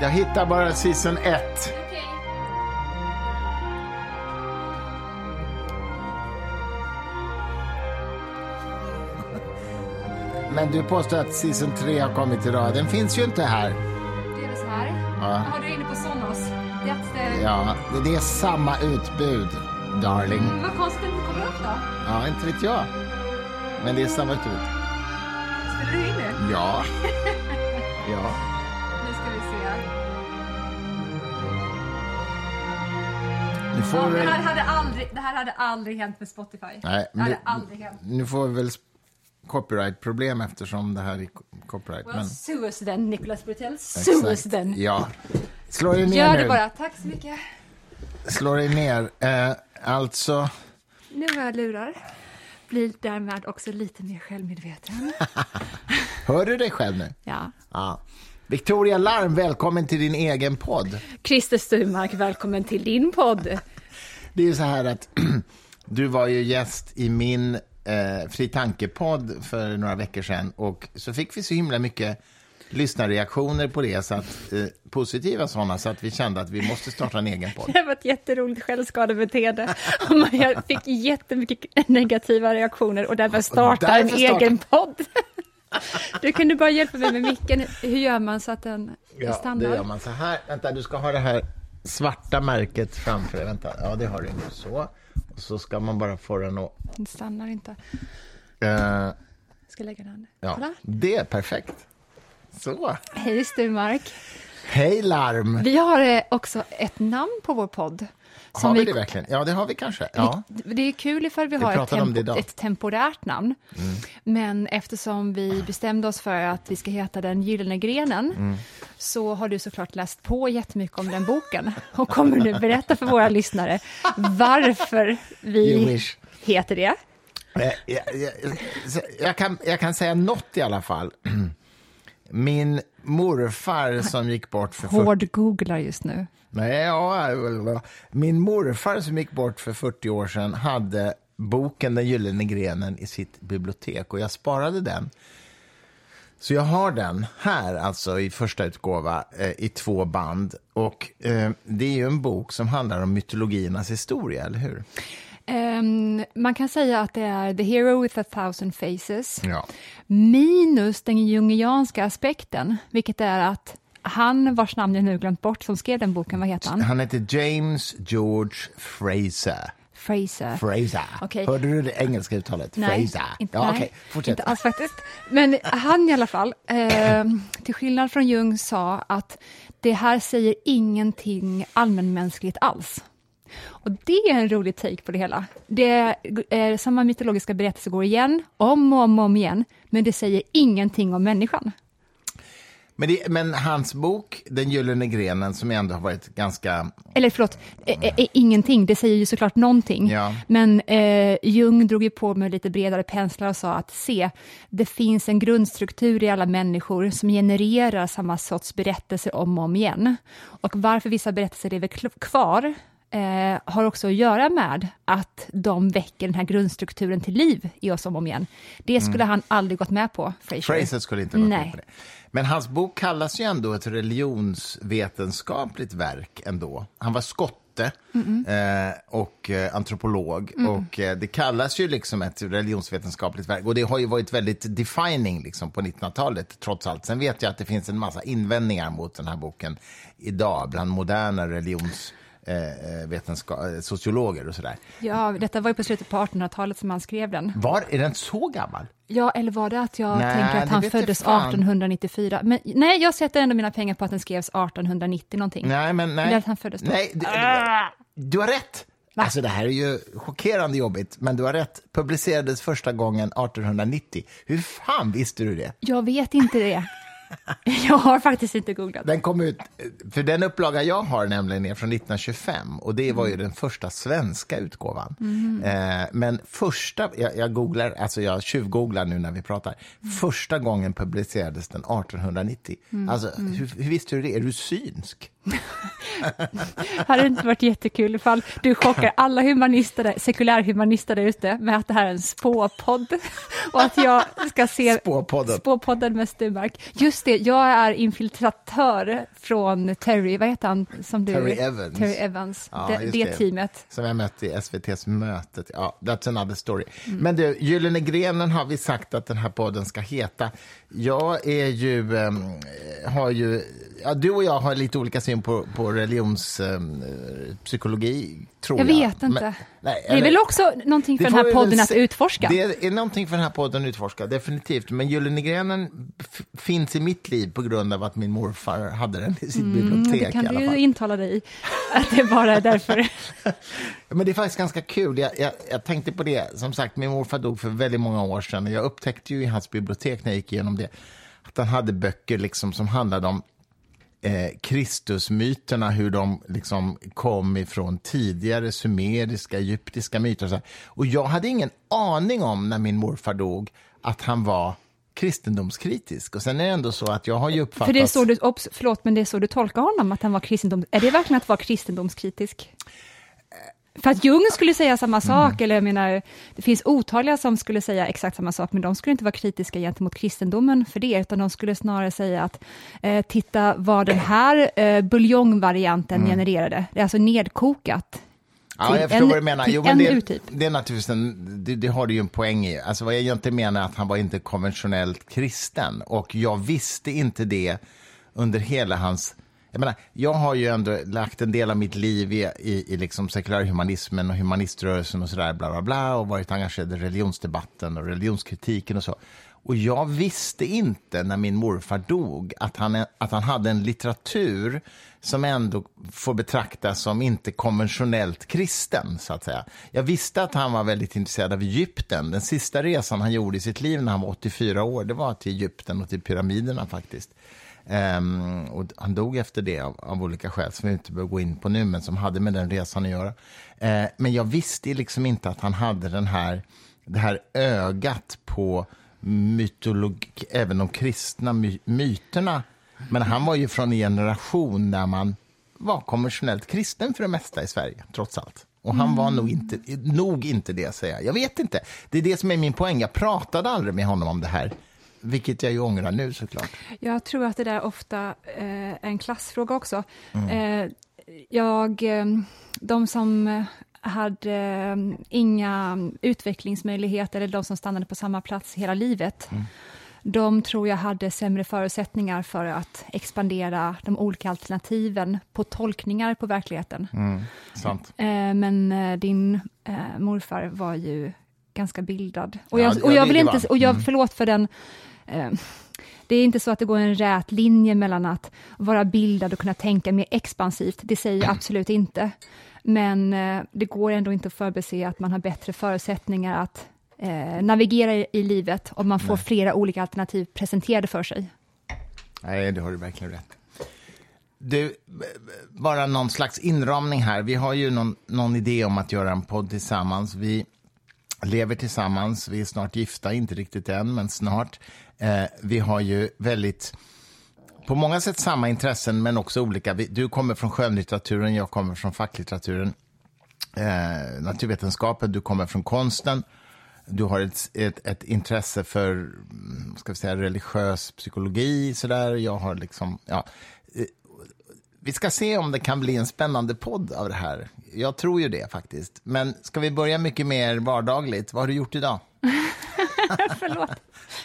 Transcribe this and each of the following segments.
Jag hittar bara season 1. Men du påstår att season 3 har kommit idag. Den finns ju inte här. Det är så här? Ja. Jaha, du är inne på Sonos. The... Ja, det är samma utbud, darling. Mm, vad konstigt att det kommer upp då. Ja, inte vet jag. Men det är samma utbud. Spelar du in nu? Ja. Ja. Nu får Ja, vi... det, här hade aldrig, det här hade aldrig hänt med Spotify. Nej, det men hade nu, aldrig hänt. nu får vi väl copyright-problem eftersom det här är co- copyright. Well, Men, sue us then, Nicholas Brutell. Sue us then. Ja. Slå dig ner Gör nu. det bara. Tack så mycket. Slå dig ner. Eh, alltså, Nu har jag lurar. Blir därmed också lite mer självmedveten. hör du dig själv nu? Ja. Ja. Victoria Larm, välkommen till din egen podd. Christer Sturmark, välkommen till din podd. Det är ju så här att du var ju gäst i min eh, Fri Tanke-podd för några veckor sedan och så fick vi så himla mycket lyssnarreaktioner på det, så att, eh, positiva sådana, så att vi kände att vi måste starta en egen podd. Det var ett jätteroligt självskadebeteende. Och Jag fick jättemycket negativa reaktioner och därför starta en därför starta- egen podd. Du kunde bara hjälpa mig med micken. Hur gör man så att den Ja, stannar? det gör man så här. Vänta, du ska ha det här svarta märket framför dig. Vänta, ja det har du. Så. Och så ska man bara få den att... Den stannar inte. Eh, Jag ska lägga den. ja, Kolla. det är perfekt. Så. Hej Sturmark. Hej larm! Vi har eh, också ett namn på vår podd. Har vi det verkligen? Ja, det har vi kanske. Ja. Det är kul ifall vi har ett, tempo, ett temporärt namn. Mm. Men eftersom vi bestämde oss för att vi ska heta Den gyllene grenen Mm. så har du såklart läst på jättemycket om den boken och kommer nu berätta för våra lyssnare varför vi heter det. Eh, jag, jag, jag, kan, jag kan säga något i alla fall. Min morfar som gick bort för 40 Hård-googlar just nu. Nej, ja, min morfar som gick bort för 40 år sedan hade boken Den gyllene grenen i sitt bibliotek och jag sparade den. Så jag har den här, alltså i första utgåva, eh, i två band. Och eh, det är ju en bok som handlar om mytologiernas historia, eller hur? Ehm, man kan säga att det är The Hero with a thousand faces. Ja. Minus den jungianska aspekten, vilket är att han, vars namn jag nu glömt bort, som skrev den boken, vad heter han? Han heter James George Fraser. Fraser. Fraser. Okej. Hörde du det engelska uttalet? Nej, Fraser. inte, ja, nej. Fortsätt. inte alls faktiskt. Men han i alla fall, eh, till skillnad från Jung, sa att det här säger ingenting allmänmänskligt alls. Och det är en rolig take på det hela. Det är, samma mytologiska berättelse går igen, om och om, och om igen, men det säger ingenting om människan. Men, det, men hans bok, Den gyllene grenen, som ändå har varit ganska... Eller förlåt, eh, eh, ingenting, det säger ju såklart någonting. Ja. Men eh, Jung drog ju på med lite bredare penslar och sa att se, det finns en grundstruktur i alla människor som genererar samma sorts berättelser om och om igen. Och varför vissa berättelser lever kvar eh, har också att göra med att de väcker den här grundstrukturen till liv i oss om och om igen. Det skulle han aldrig gått med på, Fraser. Fraser skulle inte med Nej. på det. Men hans bok kallas ju ändå ett religionsvetenskapligt verk ändå. Han var skotte eh, och eh, antropolog och eh, det kallas ju liksom ett religionsvetenskapligt verk och det har ju varit väldigt defining liksom på 1900-talet trots allt. Sen vet jag att det finns en massa invändningar mot den här boken idag bland moderna religions vetenska- eh, sociologer och sådär. Ja, detta var ju på slutet på 1800-talet som han skrev den. Var, är den så gammal? Ja, eller var det att jag Nej, tänker att han föddes fan. 1894? Men, nej, jag sätter ändå mina pengar på att den skrevs 1890 någonting. Nej, men nej. Eller att han föddes då. Nej, du, du har rätt. Alltså det här är ju chockerande jobbigt, men du har rätt. Publicerades första gången 1890. Hur fan visste du det? Jag vet inte det. Jag har faktiskt inte googlat. Den kom ut, för den upplaga jag har nämligen är från 1925 och det var ju den första svenska utgåvan. Eh, men första, jag, jag googlar, alltså jag tjuvgooglar nu när vi pratar, första gången publicerades den 1890. Alltså, hur, hur visste du det? Är du synsk? Hade det inte varit jättekul ifall du chockar alla humanister, sekulärhumanister där ute med att det här är en spåpodd och att jag ska se Spåpodden. spåpodden med Sturmark. Just det, jag är infiltratör från Terry, vad heter han? Som du, Terry Evans. Terry Evans, Ja, det, det teamet. Som jag mötte i SVTs mötet. Ja, that's another story. Mm. Men du, Gyllene grenen har vi sagt att den här podden ska heta. Jag är ju, ehm, har ju, ja, du och jag har lite olika syn på, på religionspsykologi, tror Jag jag. vet inte. Men- nej, Det är eller- väl också någonting för den här podden att utforska? Det är någonting för den här podden att utforska, definitivt. Men Gyllene grenen finns i mitt liv på grund av att min morfar hade den i sitt Mm, bibliotek det kan du ju intala dig att det bara är därför. Men det är faktiskt ganska kul. Jag, jag, jag tänkte på det. Som sagt, min morfar dog för väldigt många år sedan. Jag upptäckte ju i hans bibliotek när jag gick igenom det att han hade böcker liksom som handlade om eh, Kristusmyterna, hur de liksom kom ifrån tidigare sumeriska, egyptiska myter. Och, så och jag hade ingen aning om när min morfar dog att han var kristendomskritisk. Och sen är det ändå så att jag har ju uppfattat... För det är så du, obs, förlåt, men det är så du tolkar honom, att han var kristendom. Är det verkligen att vara kristendomskritisk? För att Jung skulle säga samma sak, Mm. eller jag menar, det finns otaliga som skulle säga exakt samma sak, men de skulle inte vara kritiska gentemot kristendomen för det, utan de skulle snarare säga att eh, titta vad den här eh, buljongvarianten Mm. genererade. Det är alltså nedkokat. Ja, jag förstår en- vad du menar. Jo, men en det, det är naturligtvis en, det, det har du ju en poäng i. Alltså vad jag egentligen menar är att han var inte konventionellt kristen och jag visste inte det under hela hans... Jag menar, jag har ju ändå lagt en del av mitt liv i, i, i liksom sekulärhumanismen och humaniströrelsen och sådär, bla bla bla, och varit engagerad i religionsdebatten och religionskritiken och så. Och jag visste inte när min morfar dog att han, att han hade en litteratur som ändå får betraktas som inte konventionellt kristen, så att säga. Jag visste att han var väldigt intresserad av Egypten. Den sista resan han gjorde i sitt liv när han var 84 år, det var till Egypten och till pyramiderna faktiskt. Um, och han dog efter det av, av olika skäl som vi inte behöver gå in på nu, men som hade med den resan att göra. Uh, men jag visste liksom inte att han hade den här, det här ögat på mytologi, även de kristna my, myterna. Men han var ju från en generation där man var konventionellt kristen för det mesta i Sverige, trots allt. Och han var nog inte, nog inte det, säger jag. Jag vet inte. Det är det som är min poäng. Jag pratade aldrig med honom om det här, vilket jag ju ångrar nu såklart. Jag tror att det där ofta eh, är en klassfråga också. Mm. Eh, jag, eh, de som eh, hade eh, inga utvecklingsmöjligheter, eller de som stannade på samma plats hela livet, Mm. de tror jag hade sämre förutsättningar för att expandera de olika alternativen på tolkningar på verkligheten. Mm, sant. Eh, men eh, din eh, morfar var ju ganska bildad. Och Ja, jag, ja, och jag vill inte, och jag, Mm. förlåt för den, eh, det är inte så att det går en rät linje mellan att vara bildad och kunna tänka mer expansivt, det säger jag absolut inte. Men eh, det går ändå inte att förbise att man har bättre förutsättningar att eh, navigera i, i livet om man får flera olika alternativ presenterade för sig. Nej, det har du verkligen rätt Du, bara någon slags inramning här. Vi har ju någon, någon idé om att göra en podd tillsammans. Vi lever tillsammans, vi är snart gifta, inte riktigt än, men snart. Eh, vi har ju väldigt, på många sätt samma intressen, men också olika. Vi, du kommer från skönlitteraturen, jag kommer från facklitteraturen. Eh, naturvetenskapen, du kommer från konsten. Du har ett, ett, ett intresse för mm, ska vi säga, religiös psykologi. Sådär. Jag har liksom, ja. Eh, vi ska se om det kan bli en spännande podd av det här. Jag tror ju det faktiskt. Men ska vi börja mycket mer vardagligt? Vad har du gjort idag? Förlåt.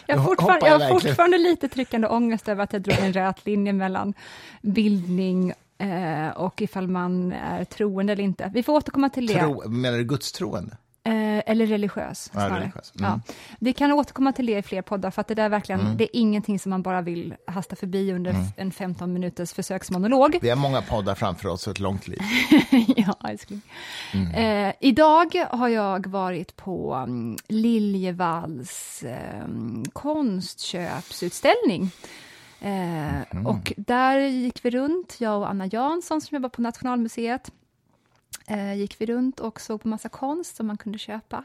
Jag har, fortfarande, jag jag har verkligen. fortfarande lite tryckande ångest över att jag drog en rät linje mellan bildning eh, och ifall man är troende eller inte. Vi får återkomma till det. Tro, menar du gudstroende? Eh, eller religiös, Ja, snarare. religiös. Mm. Ja. Vi kan återkomma till det i fler poddar, för att det där verkligen, det är ingenting som man bara vill hasta förbi under Mm. en 15 minuters försöksmonolog. Vi har många poddar framför oss och ett långt liv. ja, älskling. Eh, idag har jag varit på um, Liljevalchs eh, konstköpsutställning. Eh, Och där gick vi runt, jag och Anna Jansson som jobbar på Nationalmuseet. Eh, gick vi runt och såg på massa konst som man kunde köpa.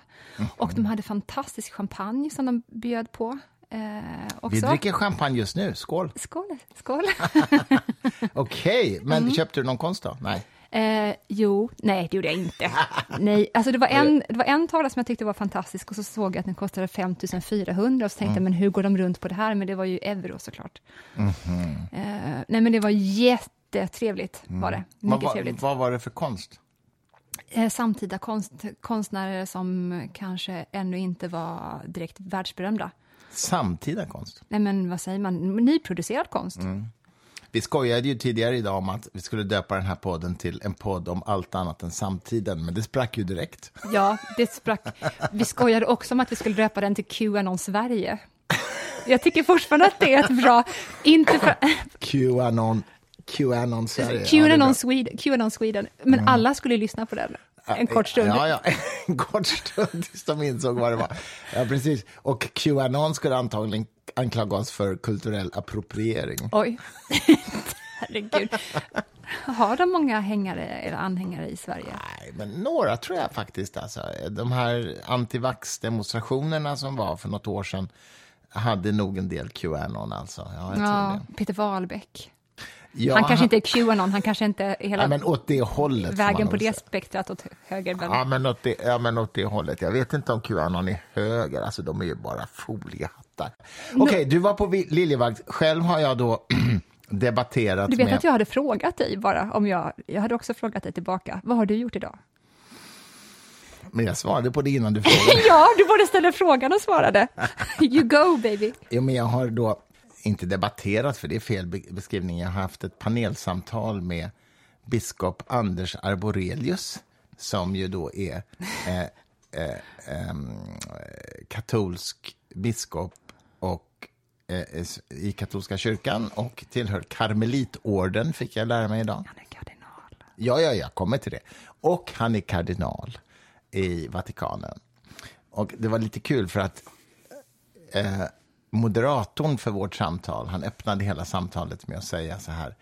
Och de hade fantastisk champagne som de bjöd på. Eh, också. Vi dricker champagne just nu. Skål! Skål! skål. Okej, men Mm. köpte du någon konst då? Nej. Eh, jo, nej det gjorde jag inte. nej, alltså det var, en, det var en tavla som jag tyckte var fantastisk och så såg jag att den kostade 5 400 och så tänkte jag, men hur går de runt på det här? Men det var ju euro såklart. Eh, nej men det var jättetrevligt var det. Mycket Vad, trevligt. vad var det för konst? Eh, samtida konst, konstnärer som kanske ännu inte var direkt världsberömda. Samtida konst. Nej men vad säger man, nyproducerad konst. Vi skojade ju tidigare idag om att vi skulle döpa den här podden till en podd om allt annat än samtiden, men det sprack ju direkt. Ja, det sprack. Vi skojade också om att vi skulle döpa den till Qanon Sverige. Jag tycker fortfarande att det är ett bra, inte för, Qanon, Qanon Sverige. Ja. Qanon, Sweden, Qanon Sweden, men alla skulle lyssna på den en kort stund. Ja, ja, en kort stund tills de insåg vad det var. Ja, precis. Och Qanon skulle antagligen anklaga oss för kulturell appropriering. Oj, herregud. Har de många hängare eller anhängare i Sverige? Nej, men några tror jag faktiskt. Alltså. De här antivax-demonstrationerna som var för något år sedan hade nog en del Qanon. Alltså. Ja, jag tror Ja, det. Peter Wahlbeck. Ja, Han kanske inte är Qanon, han kanske inte är hela Ja, men åt det hållet. vägen på det säga. spektrat åt höger. Men... Ja men, åt det, ja, men åt det hållet. Jag vet inte om Qanon är höger. Alltså, de är ju bara foliehattar. Okej, du var på Liljevakt. Själv har jag då debatterat Du vet med... att jag hade frågat dig bara om jag, jag hade också frågat dig tillbaka, vad har du gjort idag? Men jag svarade på det innan du frågade. Ja, du både ställde frågan och svarade. You go baby. Jo, men jag har då inte debatterat, för det är fel be- beskrivning. Jag har haft ett panelsamtal med biskop Anders Arborelius, som ju då är eh, eh, ehm, katolsk biskop och eh, i katolska kyrkan och tillhör karmelitorden, fick jag lära mig idag. Han är kardinal. Ja, ja, jag kommer till det. Och han är kardinal i Vatikanen. Och det var lite kul för att eh, moderatorn för vårt samtal, han öppnade hela samtalet med att säga så här.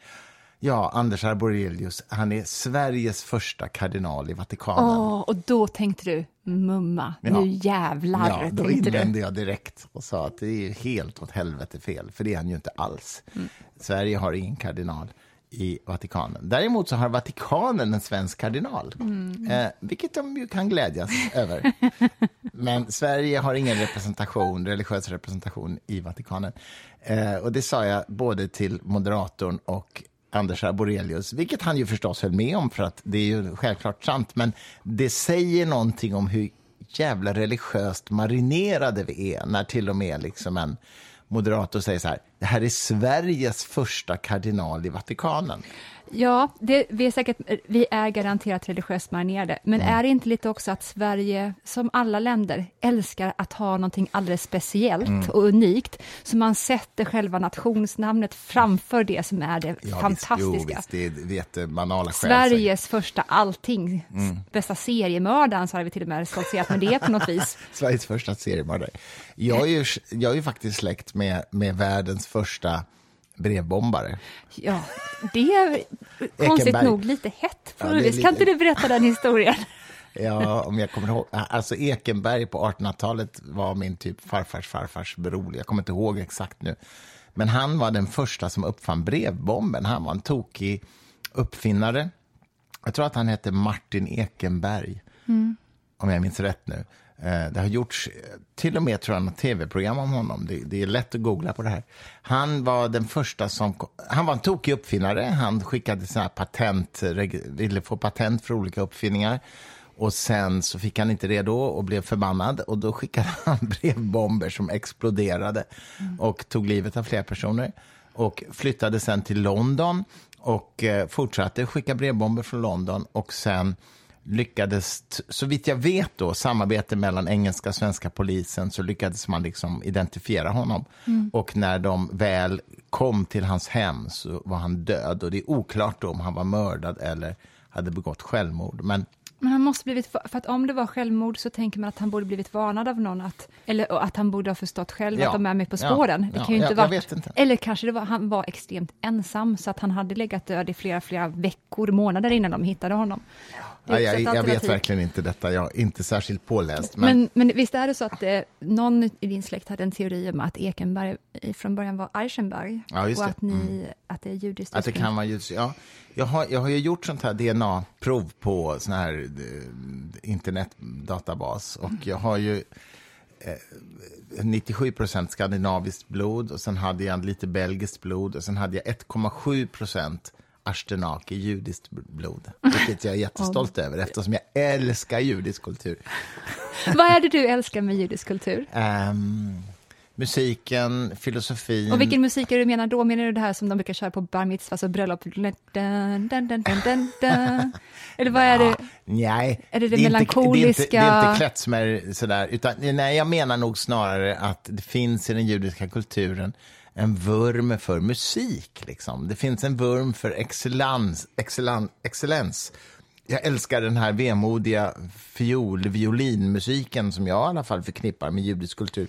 Ja, Anders Arborelius, han är Sveriges första kardinal i Vatikanen. Åh, och då tänkte du, mumma, Ja. nu jävlar, Ja, då invände jag direkt och sa att det är helt åt helvete fel, för det är han ju inte alls. Mm. Sverige har ingen kardinal i Vatikanen. Däremot så har Vatikanen en svensk kardinal, Mm. eh, vilket de ju kan glädjas över. Men Sverige har ingen representation, religiös representation i Vatikanen. Eh, och det sa jag både till moderatorn och Anders Arborelius, vilket han ju förstås höll med om, för att det är ju självklart sant, men det säger någonting om hur jävla religiöst marinerade vi är, när till och med liksom en moderator säger så här, det här är Sveriges första kardinal i Vatikanen. Ja, det, vi, är säkert, vi är garanterat religiöst marinerade, men Mm. är det inte lite också att Sverige, som alla länder, älskar att ha någonting alldeles speciellt Mm. och unikt, så man sätter själva nationsnamnet framför det som är det Ja, fantastiska. Visst, jo, visst, det man alla skäl. Sveriges första allting, Mm. bästa seriemördaren, så har vi till och med stoltserat med det på något vis. Sveriges första seriemördare. Jag är ju, jag är ju faktiskt släkt med, med världens första brevbombare. Ja, det är konstigt Ekenberg. nog lite hett Ja, vis. Kan lite- inte du berätta den historien? Ja, om jag kommer ihåg. Alltså Ekenberg på 1800-talet var min typ farfars farfars bror. Jag kommer inte ihåg exakt nu. Men han var den första som uppfann brevbomben. Han var en tokig uppfinnare. Jag tror att han hette Martin Ekenberg, om jag minns rätt nu. Eh, det har gjorts eh, till och med tror jag, något tv-program om honom. Det, det är lätt att googla på det här. Han var den första som... Han var en tokig uppfinnare. Han skickade såna här patent, ville få patent för olika uppfinningar. Och sen så fick han inte det då och blev förbannad. Och då skickade han brevbomber som exploderade och tog livet av flera personer. Och flyttade sen till London och eh, fortsatte skicka brevbomber från London. Och sen lyckades, så vitt jag vet då, samarbete mellan engelska och svenska polisen, så lyckades man liksom identifiera honom. Och när de väl kom till hans hem så var han död. Och det är oklart då om han var mördad eller hade begått självmord. Men Men han måste blivit, för att om det var självmord så tänker man att han borde blivit varnad av någon, att, eller att han borde ha förstått själv Ja. att de är med på Ja. spåren. Det Ja, kan ju inte jag- varit, inte. Eller kanske det var, han var extremt ensam, så att han hade legat död i flera, flera veckor, månader innan de hittade honom. Ja, jag, jag vet verkligen inte detta, jag är inte särskilt påläst. Men, men, men visst är det så att det, någon i din släkt hade en teori om att Ekenberg från början var Eichenberg? Ja, och att, ni, mm. att det är judiskt Att det kan vara judiskt, ja. Jag har, jag har ju gjort sånt här DNA-prov på sån här eh, internetdatabas och jag har ju eh, 97 procent skandinaviskt blod och sen hade jag lite belgiskt blod och sen hade jag 1,7 procent Ashtenaki, judiskt blod. Vilket jag är jättestolt över eftersom jag älskar judisk kultur. Vad är det du älskar med judisk kultur? Um, musiken, filosofin. Och vilken musik är du menar då? Menar du det här som de brukar köra på bar mitzvahs och bröllop? Dun, dun, dun. Eller vad är det? nej, är det det, det melankoliska? Inte, det är inte, det är inte klezmer sådär, utan nej, jag menar nog snarare att det finns i den judiska kulturen en vurm för musik. Liksom. Det finns en vurm för excellens. excellens, excellens. Jag älskar den här vemodiga fiol violinmusiken som jag i alla fall förknippar med judisk kultur.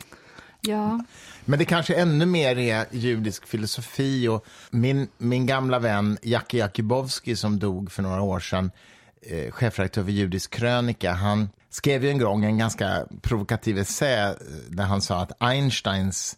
Ja. Men det kanske ännu mer är judisk filosofi. och Min, min gamla vän Jackie Jakubowski som dog för några år sedan, eh, chefredaktör för Judisk krönika, han skrev ju en gång en ganska provokativ essä eh, där han sa att Einsteins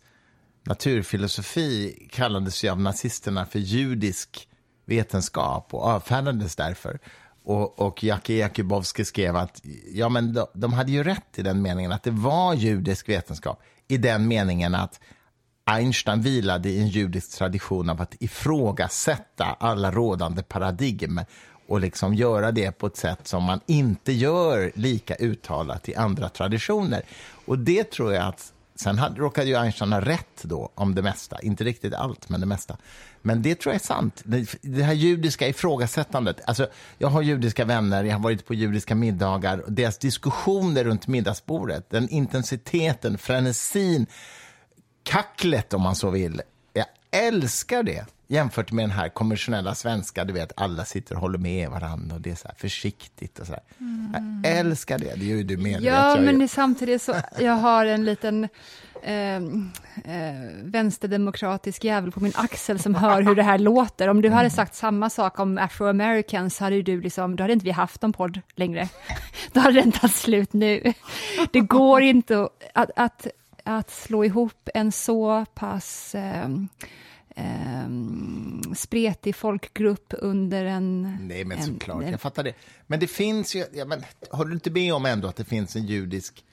naturfilosofi kallades ju av nazisterna för judisk vetenskap och avfärdades därför. Och, och Jackie Jakubowski skrev att ja, men de, de hade ju rätt i den meningen att det var judisk vetenskap i den meningen att Einstein vilade i en judisk tradition av att ifrågasätta alla rådande paradigm och liksom göra det på ett sätt som man inte gör lika uttalat i andra traditioner. Och det tror jag att Sen hade, råkade ju Einstein ha rätt då om det mesta. Inte riktigt allt, men det mesta. Men det tror jag är sant. Det, det här judiska ifrågasättandet. Alltså, jag har judiska vänner, jag har varit på judiska middagar. Och deras diskussioner runt middagsbordet, den intensiteten, frenesin, kacklet om man så vill. Älskar det jämfört med den här konventionella svenska, du vet, alla sitter och håller med varandra och det är så försiktigt och så mm. Jag älskar det, det är ju du med. Ja, men är. samtidigt så, jag har en liten eh, eh, vänsterdemokratisk jävel på min axel som hör hur det här låter. Om du hade sagt samma sak om afroamericans hade du liksom, då hade inte vi haft en podd längre. då hade den tagit slut nu. Det går inte att, att, att slå ihop en så pass eh, eh, spretig folkgrupp under en... Nej, men såklart, en, jag fattar det. Men det finns ju, ja, men, har du inte med om ändå att det finns en judisk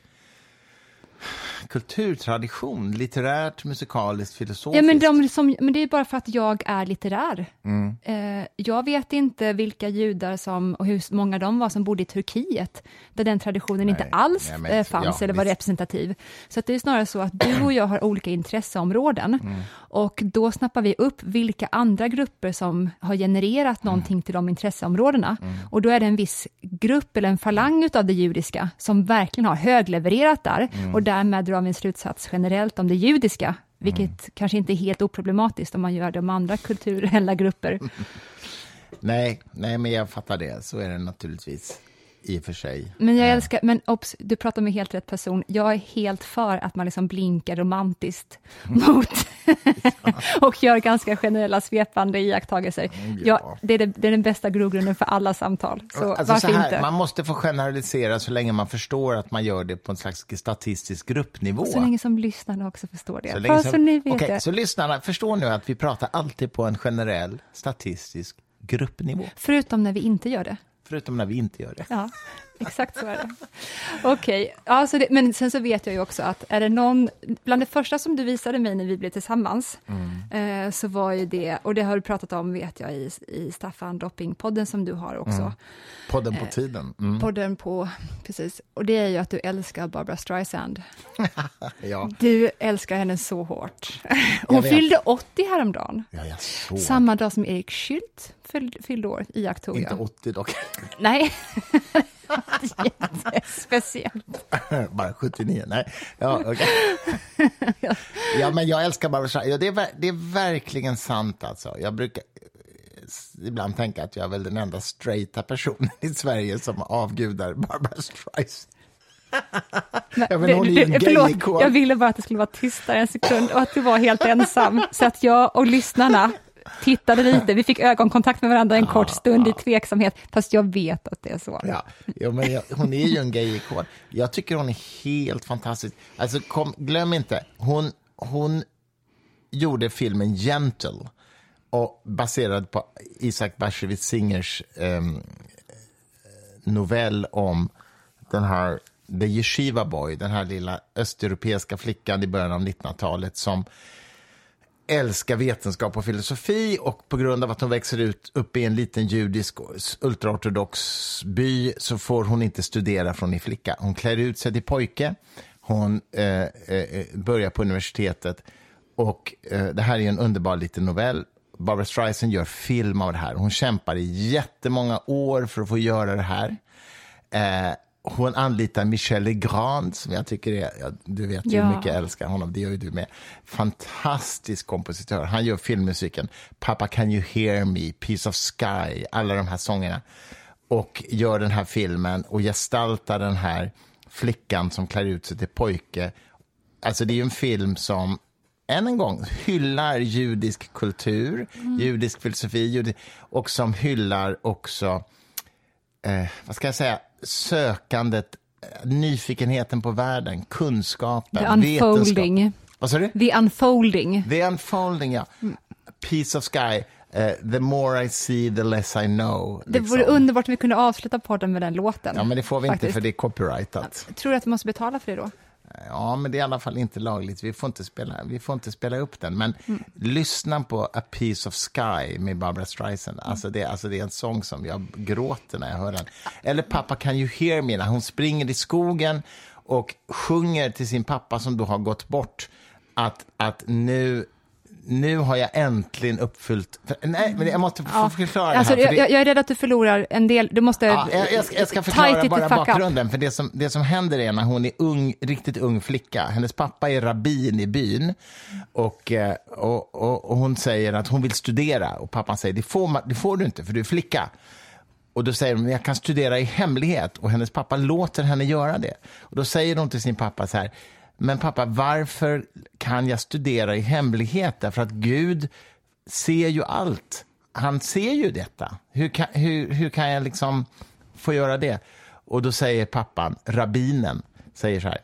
kulturtradition, litterärt, musikaliskt, filosofiskt. Ja, men, de som, men det är bara för att jag är litterär. Mm. Eh, jag vet inte vilka judar som, och hur många de var som bodde i Turkiet, där den traditionen Nej. inte alls ja, men, eh, fanns ja, eller var visst. representativ. Så det är snarare så att du och jag har olika intresseområden mm. och då snappar vi upp vilka andra grupper som har genererat mm. någonting till de intresseområdena. Mm. Och då är det en viss grupp eller en falang av det judiska som verkligen har höglevererat där mm. och därmed drar vi en slutsats generellt om det judiska, vilket mm. kanske inte är helt oproblematiskt om man gör det om andra kulturella grupper. nej, nej, men jag fattar det. Så är det naturligtvis i och för sig. Men jag älskar, men obs, du pratar med helt rätt person. Jag är helt för att man liksom blinkar romantiskt mot och gör ganska generella svepande iakttagelser. Mm, ja. ja det, är det, det, är den bästa grogrunden för alla samtal. Så alltså, varför så här, inte? Man måste få generalisera så länge man förstår att man gör det på en slags statistisk gruppnivå. Och så länge som lyssnarna också förstår det. Så, länge som, så ni vet okay, det. Så lyssnarna, förstår nu att vi pratar alltid på en generell statistisk gruppnivå. Förutom när vi inte gör det. Förutom när vi inte gör det. Ja, exakt så är det. Okej, okay. ja, men sen så vet jag ju också att är det någon, bland det första som du visade mig när vi blev tillsammans, mm. eh, så var ju det, och det har du pratat om vet jag i, i Staffan Dopping-podden som du har också. Mm. Podden på eh, tiden. Mm. Podden på, precis. Och det är ju att du älskar Barbara Streisand. ja. Du älskar henne så hårt. Hon fyllde 80 häromdagen. Ja, jag såg. Samma dag som Erik Schült fyllde år, iakttog jag. Inte 80 dock. Nej. Jättespeciellt. Bara 79? Nej. Ja, okay. ja, men jag älskar Barbara Streisand. Ja, det, är, det är verkligen sant. Alltså. Jag brukar ibland tänka att jag är väl den enda straighta personen i Sverige som avgudar Barbara Streisand. jag, men, hon är förlåt, jag ville bara att det skulle vara tystare en sekund och att du var helt ensam, så att jag och lyssnarna tittade lite, vi fick ögonkontakt med varandra en kort stund i tveksamhet, fast jag vet att det är så. Ja, ja men jag, hon är ju en gay-ikon. Jag tycker hon är helt fantastisk. Alltså, kom, glöm inte, hon, hon gjorde filmen Gentle, och baserad på Isaac Bashevis Singers eh, novell om den här The Yeshiva Boy, den här lilla östeuropeiska flickan i början av 1900-talet som älskar vetenskap och filosofi och på grund av att hon växer ut upp i en liten judisk ultraortodox by så får hon inte studera från i flicka. Hon klär ut sig till pojke, hon eh, eh, eh börjar på universitetet och eh, det här är en underbar liten novell. Barbara Streisand gör film av det här. Hon kämpar i jättemånga år för att få göra det här. Eh, hon anlitar Michel Legrand, som jag tycker är, ja, du vet ju hur mycket jag älskar honom, det gör ju du med. Fantastisk kompositör. Han gör filmmusiken, Papa Can You Hear Me, Piece of Sky, alla de här sångerna. Och gör den här filmen och gestaltar den här flickan som klär ut sig till pojke. Alltså det är ju en film som än en gång hyllar judisk kultur, mm. judisk filosofi judi och som hyllar också, eh, vad ska jag säga, sökandet, eh, nyfikenheten på världen, kunskapen, The unfolding. Vetenskap. Vad sa du? The unfolding. The unfolding, ja. Piece of sky. Uh, the more I see, the less I know. Det liksom. vore underbart om vi kunde avsluta podden med den låten. Ja, men det får vi faktiskt. inte för det är copyrightat. Tror du att vi måste betala för det då? Ja, men det är i alla fall inte lagligt. Vi får inte spela, vi får inte spela upp den. Men mm. lyssna på A Piece of Sky med Barbara Streisand. Mm. Alltså, det, alltså det är en sång som jag gråter när jag hör den. Eller Pappa Can You Hear Me, när hon springer i skogen och sjunger till sin pappa som då har gått bort att, att nu nu har jag äntligen uppfyllt... Nej, men jag måste få ja. förklara alltså, det här. Jag, jag, är rädd att du förlorar en del. Du måste... Ja, jag, jag, ska, jag ska förklara bara bakgrunden. För det som, det som händer är när hon är ung, riktigt ung flicka. Hennes pappa är rabbin i byn. Och, eh, och, och, och hon säger att hon vill studera. Och pappan säger det får, det får du inte, för du är flicka. Och då säger hon, jag kan studera i hemlighet. Och hennes pappa låter henne göra det. Och då säger hon till sin pappa så här, men pappa, varför kan jag studera i hemlighet? Därför att Gud ser ju allt. Han ser ju detta. Hur kan, hur, hur kan jag liksom få göra det? Och då säger pappan, rabbinen, säger så här.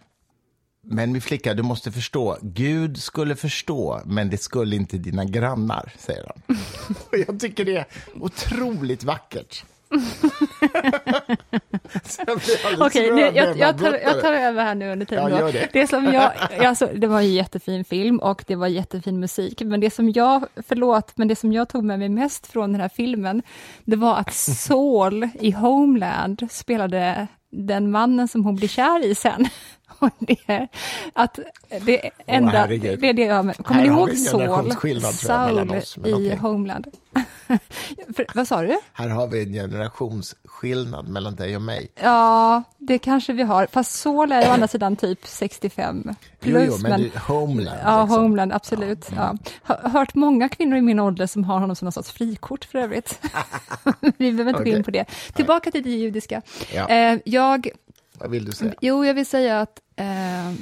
Men min flicka, du måste förstå. Gud skulle förstå, men det skulle inte dina grannar, säger han. Och jag tycker det är otroligt vackert. Okej, okay, jag, jag, tar, jag tar över här nu under tiden. Ja, det. Det, som jag, alltså, det var en jättefin film och det var jättefin musik, men det som jag, förlåt, men det som jag tog med mig mest från den här filmen, det var att Saul i Homeland spelade den mannen som hon blir kär i sen. Och det att det enda, oh, det är det jag, kommer ni ihåg Saul, Saul i okay. Homeland? För, vad sa du? Här har vi en generationsskillnad mellan dig och mig. Ja, det kanske vi har. Fast Saul är å andra sidan typ 65 plus. Jo, jo men, men Homeland. Ja, liksom. Homeland, absolut. Ja. Mm. Ja. Hört många kvinnor i min ålder som har honom som någon sorts frikort för övrigt. vi behöver inte okay. gå in på det. Tillbaka till det judiska. Ja. Eh, jag vad vill du säga? Jo, jag vill säga att eh,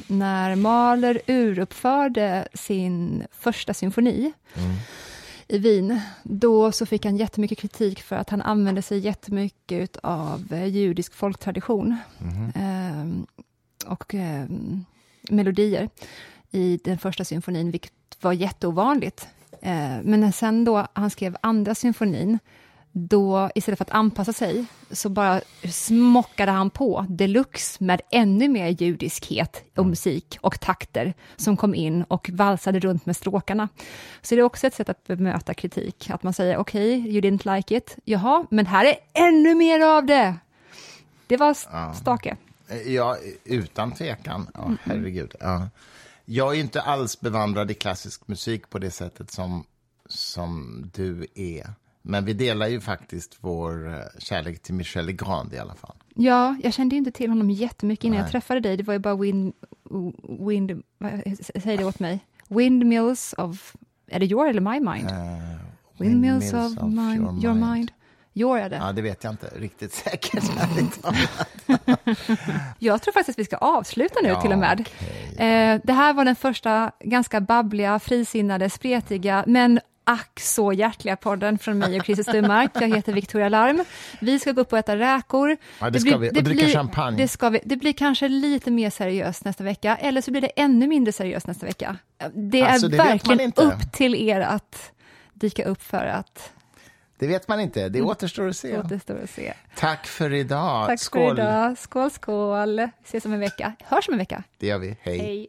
när Mahler uruppförde sin första symfoni mm. i Wien, då så fick han jättemycket kritik för att han använde sig jättemycket av eh, judisk folktradition mm. eh, och eh, melodier i den första symfonin, vilket var jätteovanligt. Eh, men sen då han skrev andra symfonin, då istället för att anpassa sig så bara smockade han på deluxe med ännu mer judiskhet och mm. musik och takter som kom in och valsade runt med stråkarna. Så det är också ett sätt att bemöta kritik, att man säger okej, okay, you didn't like it, jaha, men här är ännu mer av det. Det var stake. Ja, utan tvekan. Ja, herregud. Ja. Jag är inte alls bevandrad i klassisk musik på det sättet som, som du är. Men vi delar ju faktiskt vår eh, kärlek till Michel Legrand i alla fall. Ja, jag kände inte till honom jättemycket innan Nej. jag träffade dig. Det var ju bara wind... wind säg det åt mig. Windmills of... Är det your eller my mind? Uh, windmills, windmills of, of my, your, your mind. mind. Your är det. Ja, det vet jag inte riktigt säkert. jag tror faktiskt att vi ska avsluta nu ja, till och med. Okay. Eh, det här var den första ganska babbliga, frisinnade, spretiga, men ack så hjärtliga podden från mig och Christer Stummark. Jag heter Victoria Larm. Vi ska gå upp och äta räkor. Ja, det ska vi. Och dricka blir, champagne. Det ska vi. Det blir kanske lite mer seriöst nästa vecka, eller så blir det ännu mindre seriöst nästa vecka. Det Alltså, är det verkligen upp till er att dyka upp för att Det vet man inte. Det återstår att se. återstår att se. Tack för idag. Tack Skål. för idag. Skål, skål. Vi ses om en vecka. Hörs om en vecka. Det gör vi. Hej. Hej.